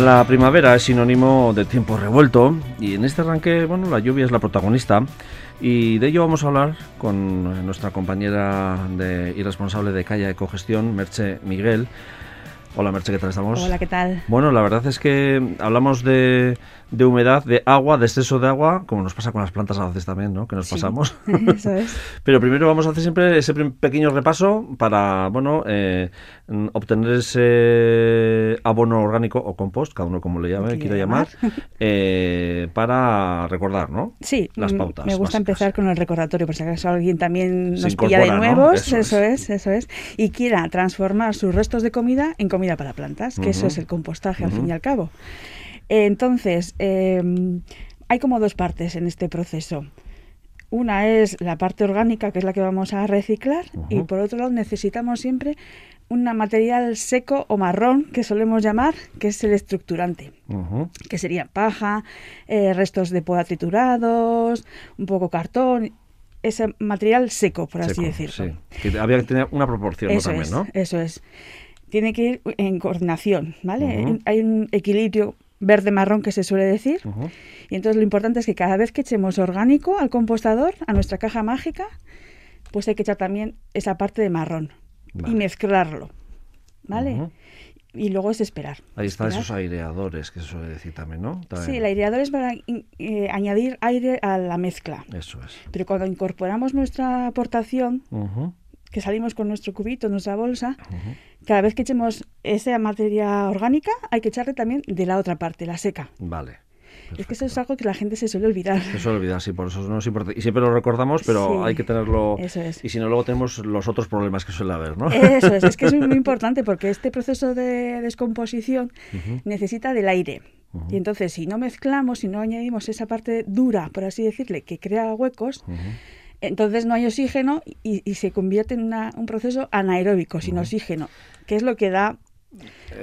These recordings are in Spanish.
La primavera es sinónimo de tiempo revuelto y en este arranque, bueno, la lluvia es la protagonista y de ello vamos a hablar con nuestra compañera de, y responsable de Calla Ecogestión, Merche Miguel. Hola Merche, ¿qué tal estamos? Hola, ¿qué tal? Bueno, la verdad es que hablamos de, de humedad, de agua, de exceso de agua, como nos pasa con las plantas a veces también, ¿no? Que nos Sí, pasamos. Eso es. Pero primero vamos a hacer siempre ese pequeño repaso para, bueno, eh, mm, obtener ese abono orgánico o compost, cada uno como le llame, Quiera llamar, eh, para recordar, ¿no? Sí, Las mm, pautas me gusta básicas. empezar con el recordatorio, por si acaso alguien también nos pilla de nuevos, Eso eso, es. es. eso es, y quiera transformar sus restos de comida en comida para plantas, que eso es el compostaje al fin y al cabo. Entonces, eh, hay como dos partes en este proceso. Una es la parte orgánica, que es la que vamos a reciclar, y por otro lado necesitamos siempre un material seco o marrón, que solemos llamar, que es el estructurante que serían paja, eh, restos de poda triturados, un poco cartón, ese material seco, por así decirlo. Sí. Que había que tener una proporción. Eso también, es, ¿no? eso es. Tiene que ir en coordinación, ¿vale? Hay un equilibrio verde-marrón que se suele decir. Y entonces lo importante es que cada vez que echemos orgánico al compostador, a nuestra caja mágica, pues hay que echar también esa parte de marrón Vale. y mezclarlo, ¿vale? Y luego es esperar. Ahí están esperar. esos aireadores que se suele decir también, ¿no? También. Sí, el aireador es para eh, añadir aire a la mezcla. Eso es. Pero cuando incorporamos nuestra aportación. Que salimos con nuestro cubito, nuestra bolsa, cada vez que echemos esa materia orgánica, hay que echarle también de la otra parte, la seca. Vale. Es que eso es algo que la gente se suele olvidar. Se suele olvidar, sí, por eso no es importante. Y siempre lo recordamos, pero Sí, hay que tenerlo. eso es. Y si no, luego tenemos los otros problemas que suele haber, ¿no? Eso es, es que es muy importante porque este proceso de descomposición necesita del aire. Y entonces, si no mezclamos, si no añadimos esa parte dura, por así decirle, que crea huecos. Entonces no hay oxígeno y, y se convierte en una- un proceso anaeróbico, sin oxígeno, que es lo que da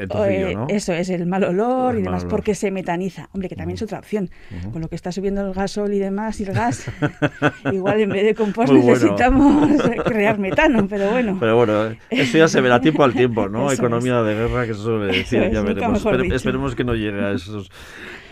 tufillo, Eh, ¿no? Eso es, el mal olor El y demás, olor. porque se metaniza. Hombre, que también es otra opción. Con lo que está subiendo el gasol y demás, y el gas, igual en vez de compost Muy bueno. necesitamos crear metano, pero bueno. Pero bueno, eso ya se verá tiempo al tiempo, ¿no? Eso Economía de guerra, que se suele decir, es, ya veremos. Espere- esperemos que no llegue a esos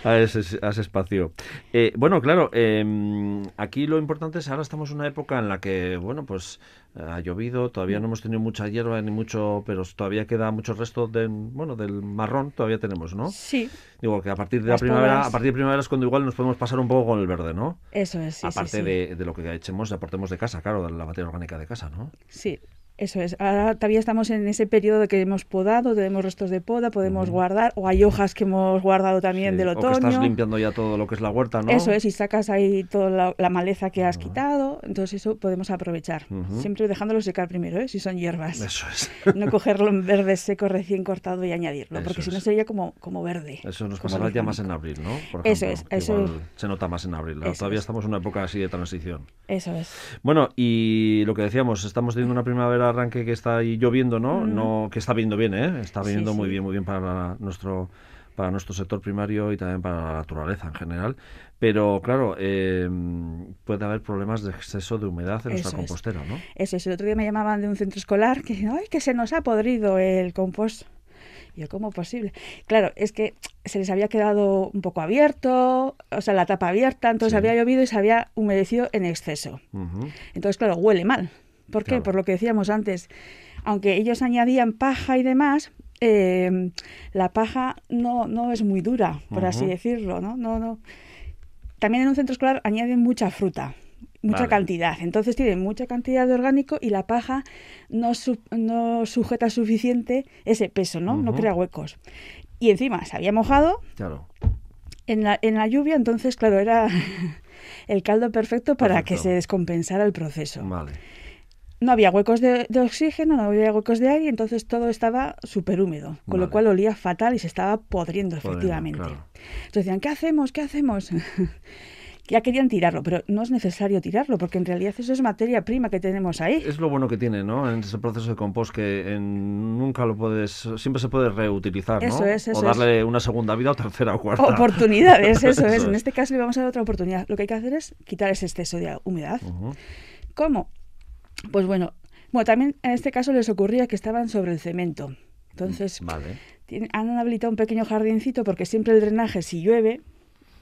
a ese, a ese espacio. Eh, bueno, claro, eh, aquí lo importante es ahora estamos en una época en la que, bueno, pues ha llovido, todavía no hemos tenido mucha hierba ni mucho, pero todavía queda mucho resto del, bueno, del marrón, todavía tenemos, ¿no? Sí, Digo que a partir de la primavera, a partir de primavera es cuando igual nos podemos pasar un poco con el verde, ¿no? eso es, sí, sí, Aparte sí. De, de lo que echemos, aportemos de casa, claro, de la materia orgánica de casa, ¿no? Sí, eso es. Ahora todavía estamos en ese periodo que hemos podado, tenemos restos de poda, podemos guardar, o hay hojas que hemos guardado también Sí, del O que estás otoño. limpiando ya todo lo que es la huerta, ¿no? Eso es, y sacas ahí toda la, la maleza que has quitado, entonces eso podemos aprovechar. Siempre dejándolo secar primero, ¿eh? si son hierbas. Eso es. No cogerlo en verde seco recién cortado y añadirlo, porque si no sería como, como verde. Eso nos pasará ya más en abril, ¿no? Por Eso es, eso- igual se nota más en abril. Eso Todavía es. estamos en una época así de transición. Eso es. Bueno, y lo que decíamos, estamos teniendo una primavera arranque que está ahí lloviendo, ¿no? no que está viendo bien, ¿eh? Está Sí, viniendo muy sí. bien, muy bien para nuestro para nuestro sector primario y también para la naturaleza en general. Pero claro, eh, puede haber problemas de exceso de humedad en nuestra es. compostera, ¿no? Eso es. El otro día me llamaban de un centro escolar que ¡ay, que se nos ha podrido el compost! Y yo, ¿cómo posible? Claro, es que se les había quedado un poco abierto, o sea, la tapa abierta, entonces Sí. había llovido y se había humedecido en exceso. Entonces, claro, huele mal. ¿Por qué? Claro. Por lo que decíamos antes. Aunque ellos añadían paja y demás, eh, la paja no, no es muy dura, por así decirlo, ¿no? No, no. También en un centro escolar añaden mucha fruta, mucha Vale. cantidad. Entonces tienen mucha cantidad de orgánico y la paja no, su- no sujeta suficiente ese peso, ¿no? No crea huecos. Y encima se había mojado Claro. en la, en la lluvia, entonces, claro, era el caldo perfecto para que se descompensara el proceso. Vale. No había huecos de, de oxígeno, no había huecos de aire, entonces todo estaba súper húmedo, con lo cual olía fatal y se estaba podriendo, Podriendo, efectivamente. claro. Entonces decían, ¿qué hacemos? ¿Qué hacemos? ya querían tirarlo, pero no es necesario tirarlo, porque en realidad eso es materia prima que tenemos ahí. Es lo bueno que tiene, ¿no? En ese proceso de compost que en- nunca lo puedes, siempre se puede reutilizar, ¿no? Eso es, eso o darle una segunda vida o tercera o cuarta. Oportunidades, eso, es. En es. este caso le vamos a dar otra oportunidad. Lo que hay que hacer es quitar ese exceso de humedad. ¿Cómo? Pues bueno, bueno, también en este caso les ocurría que estaban sobre el cemento. Entonces, Vale. tiene- han habilitado un pequeño jardincito porque siempre el drenaje, si llueve,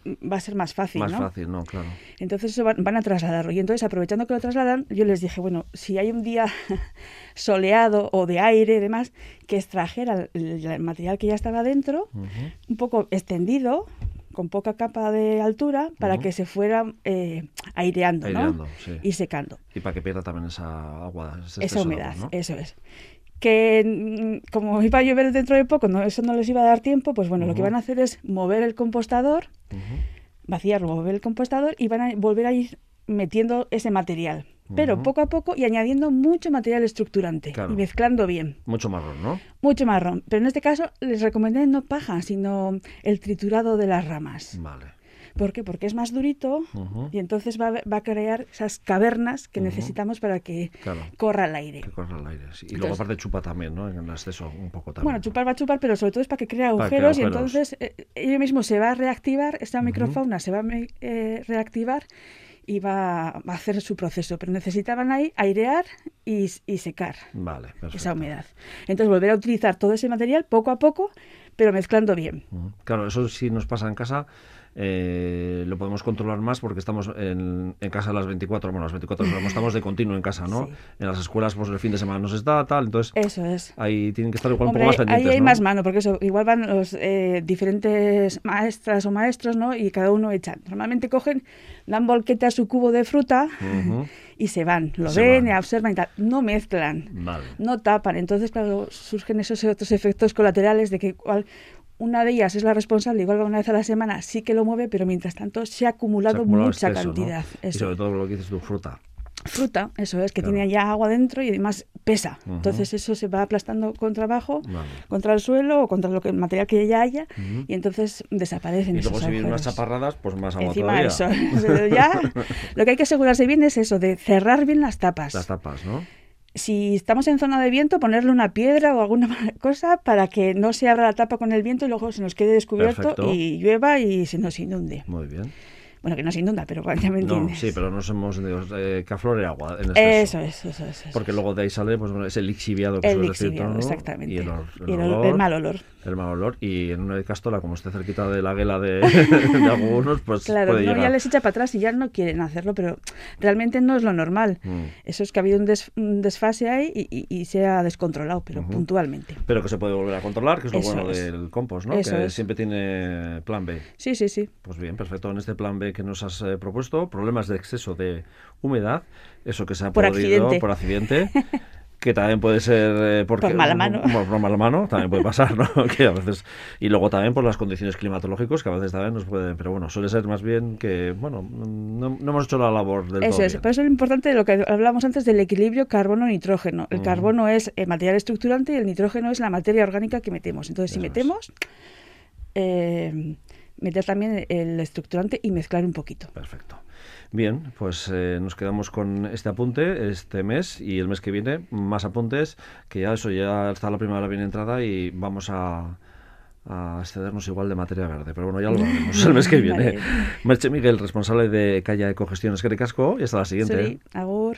va a ser más fácil, Más ¿no? fácil, ¿no? Claro. Entonces eso van, van a trasladarlo. Y entonces, aprovechando que lo trasladan, yo les dije, bueno, si hay un día soleado o de aire y demás, que extrajera el, el material que ya estaba dentro, un poco extendido, con poca capa de altura, para que se fuera eh, aireando, ¿no? Aireando, sí. Y secando. Y para que pierda también esa agua, ese Esa humedad, agua, ¿no? eso es. Que mm, como iba a llover dentro de poco, no, eso no les iba a dar tiempo, pues bueno, lo que van a hacer es mover el compostador, Ujú. vaciarlo, mover el compostador y van a volver a ir metiendo ese material. Pero poco a poco y añadiendo mucho material estructurante Claro. y mezclando bien. Mucho marrón, ¿no? Mucho marrón. Pero en este caso les recomendé no paja, sino el triturado de las ramas. Vale. ¿Por qué? Porque es más durito Ujú. y entonces va, a- va a crear esas cavernas que Ujú. necesitamos para que Claro. corra el aire. Que corra el aire. sí. Y Entonces- luego aparte chupa también, ¿no? En el exceso un poco también. Bueno, chupar va a chupar, pero sobre todo es para que crea que agujeros, y agujeros. entonces eh, ello mismo se va a reactivar, esta microfauna se va a eh, reactivar va a hacer su proceso. Pero necesitaban ahí airear y, y secar Vale, esa humedad. Entonces volver a utilizar todo ese material poco a poco, pero mezclando bien. Claro, eso sí nos pasa en casa. Eh, lo podemos controlar más porque estamos en, en casa las 24, bueno, las 24 horas, estamos de continuo en casa, ¿no? Sí. En las escuelas, pues el fin de semana nos está, tal, entonces Eso es. ahí tienen que estar igual Hombre, un poco más ahí pendientes, hay ¿no? más mano, porque eso, igual van los eh, diferentes maestras o maestros, ¿no? Y cada uno echa. Normalmente cogen, dan volquete a su cubo de fruta y se van. Lo Se ven, van. observan y tal. No mezclan. Vale. no tapan. Entonces, claro, surgen esos otros efectos colaterales de que igual una de ellas es la responsable, igual una vez a la semana sí que lo mueve, pero mientras tanto se ha acumulado Se mucha exceso, ¿no? cantidad. Y sobre todo lo que dices tú, fruta. Fruta, eso es, que Claro. tiene ya agua dentro y además pesa. Entonces eso se va aplastando contra abajo, Vale. contra el suelo o contra lo que, el material que ya haya y entonces desaparecen Y esos luego si vienen unas agujeros. chaparradas, pues más agua Encima todavía. eso, eso ya, lo que hay que asegurarse bien es eso, de cerrar bien las tapas. Las tapas, ¿no? Si estamos en zona de viento, ponerle una piedra o alguna cosa para que no se abra la tapa con el viento y luego se nos quede descubierto Perfecto. y llueva y se nos inunde. Muy bien. Bueno, que no se inunda, pero ya me No, entiendes. sí, pero nos hemos eh, que aflore agua en exceso. Eso es, eso es. eso Porque luego de ahí sale pues, bueno, ese lixiviado que el suele decir lixiviado, tú, ¿no? exactamente. Y el, or- el Y el, olor, el mal olor. el mal olor. Y en una castola, como esté cerquita de la guela de, de algunos, pues Claro, puede no, llegar. ya les echa para atrás y ya no quieren hacerlo, pero realmente no es lo normal. Mm. Eso es que ha habido un, des- un desfase ahí y, y- y se ha descontrolado, pero puntualmente. Pero que se puede volver a controlar, que es lo bueno es. del compost, ¿no? Que es. siempre tiene plan B. Sí, sí, sí. Pues bien, perfecto. En este plan B que nos has eh, propuesto, problemas de exceso de humedad, eso que se ha Por podido accidente. por accidente, que también puede ser eh, porque, Por mala mano. Por, por mala mano, también puede pasar, ¿no? que a veces y luego también por las condiciones climatológicas que a veces también nos pueden, pero bueno, suele ser más bien que bueno, no, no hemos hecho la labor del Eso todo es, bien. por eso es lo importante de lo que hablamos antes del equilibrio carbono-nitrógeno. El Ujú. carbono es el material estructurante y el nitrógeno es la materia orgánica que metemos. Entonces, si Eso metemos, eh, meter también el estructurante y mezclar un poquito. Perfecto. Bien, pues eh, nos quedamos con este apunte este mes y el mes que viene más apuntes, que ya eso ya está la primavera bien entrada y vamos a, a excedernos igual de materia verde. Pero bueno, ya lo veremos el mes que viene. Vale. Merche Miguel, responsable de Calla Ecogestiones que casco y hasta la siguiente. Zuri, agur.